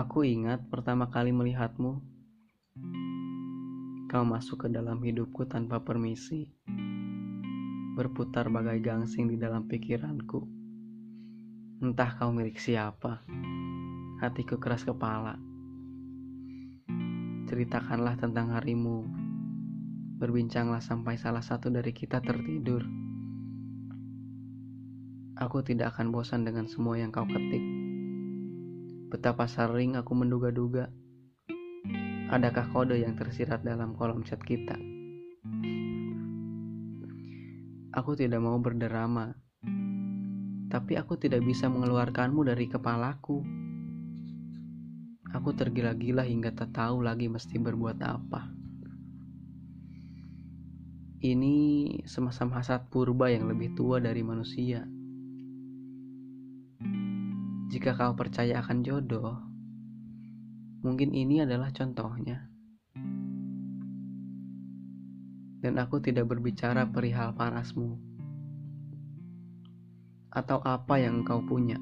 Aku ingat pertama kali melihatmu. Kau masuk ke dalam hidupku tanpa permisi. Berputar bagai gangsing di dalam pikiranku. Entah kau milik siapa. Hatiku keras kepala. Ceritakanlah tentang harimu. Berbincanglah sampai salah satu dari kita tertidur. Aku tidak akan bosan dengan semua yang kau ketik Betapa sering aku menduga-duga. Adakah kode yang tersirat dalam kolom chat kita? Aku tidak mau berderama Tapi aku tidak bisa mengeluarkanmu dari kepalaku. Aku tergila-gila hingga tak tahu lagi mesti berbuat apa. Ini semacam hasad purba yang lebih tua dari manusia jika kau percaya akan jodoh, mungkin ini adalah contohnya. Dan aku tidak berbicara perihal parasmu atau apa yang engkau punya.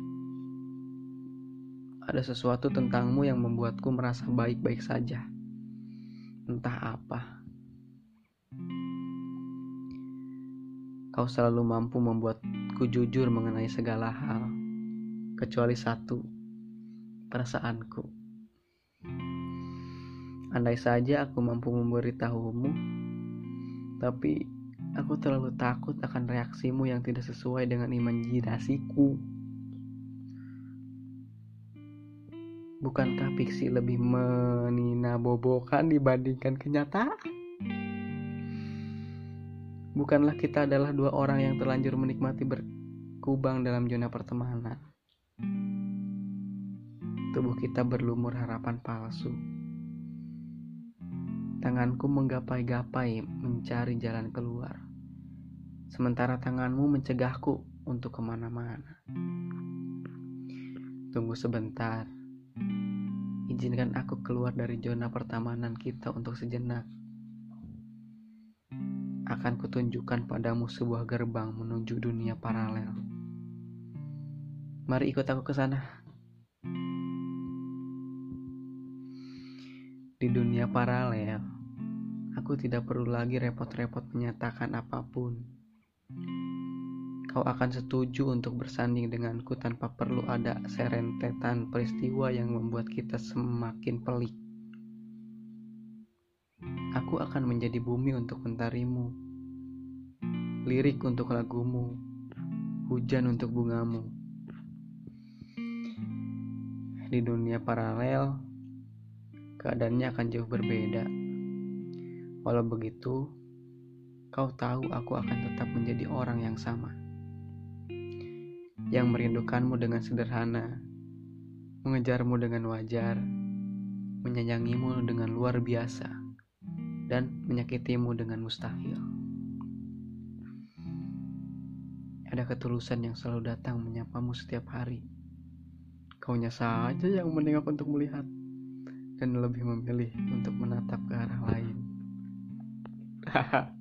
Ada sesuatu tentangmu yang membuatku merasa baik-baik saja. Entah apa. Kau selalu mampu membuatku jujur mengenai segala hal kecuali satu, perasaanku. Andai saja aku mampu memberitahumu, tapi aku terlalu takut akan reaksimu yang tidak sesuai dengan imajinasiku. Bukankah fiksi lebih meninabobokan dibandingkan kenyataan? Bukanlah kita adalah dua orang yang terlanjur menikmati berkubang dalam zona pertemanan tubuh kita berlumur harapan palsu. Tanganku menggapai-gapai mencari jalan keluar, sementara tanganmu mencegahku untuk ke mana-mana. Tunggu sebentar, izinkan aku keluar dari zona pertemanan kita untuk sejenak. Akan kutunjukkan padamu sebuah gerbang menuju dunia paralel. Mari ikut aku ke sana. Di dunia paralel, aku tidak perlu lagi repot-repot menyatakan apa pun. Kau akan setuju untuk bersanding denganku tanpa perlu ada serentetan peristiwa yang membuat kita semakin pelik. Aku akan menjadi bumi untuk mentarimu, lirik untuk lagumu, hujan untuk bungamu. Di dunia paralel, keadaannya akan jauh berbeda. Walau begitu, kau tahu aku akan tetap menjadi orang yang sama. Yang merindukanmu dengan sederhana, mengejarmu dengan wajar, menyayangimu dengan luar biasa, dan menyakitimu dengan mustahil. Ada ketulusan yang selalu datang menyapamu setiap hari. Kaunya saja yang menengok untuk melihat dan lebih memilih untuk menatap ke arah lain. Haha.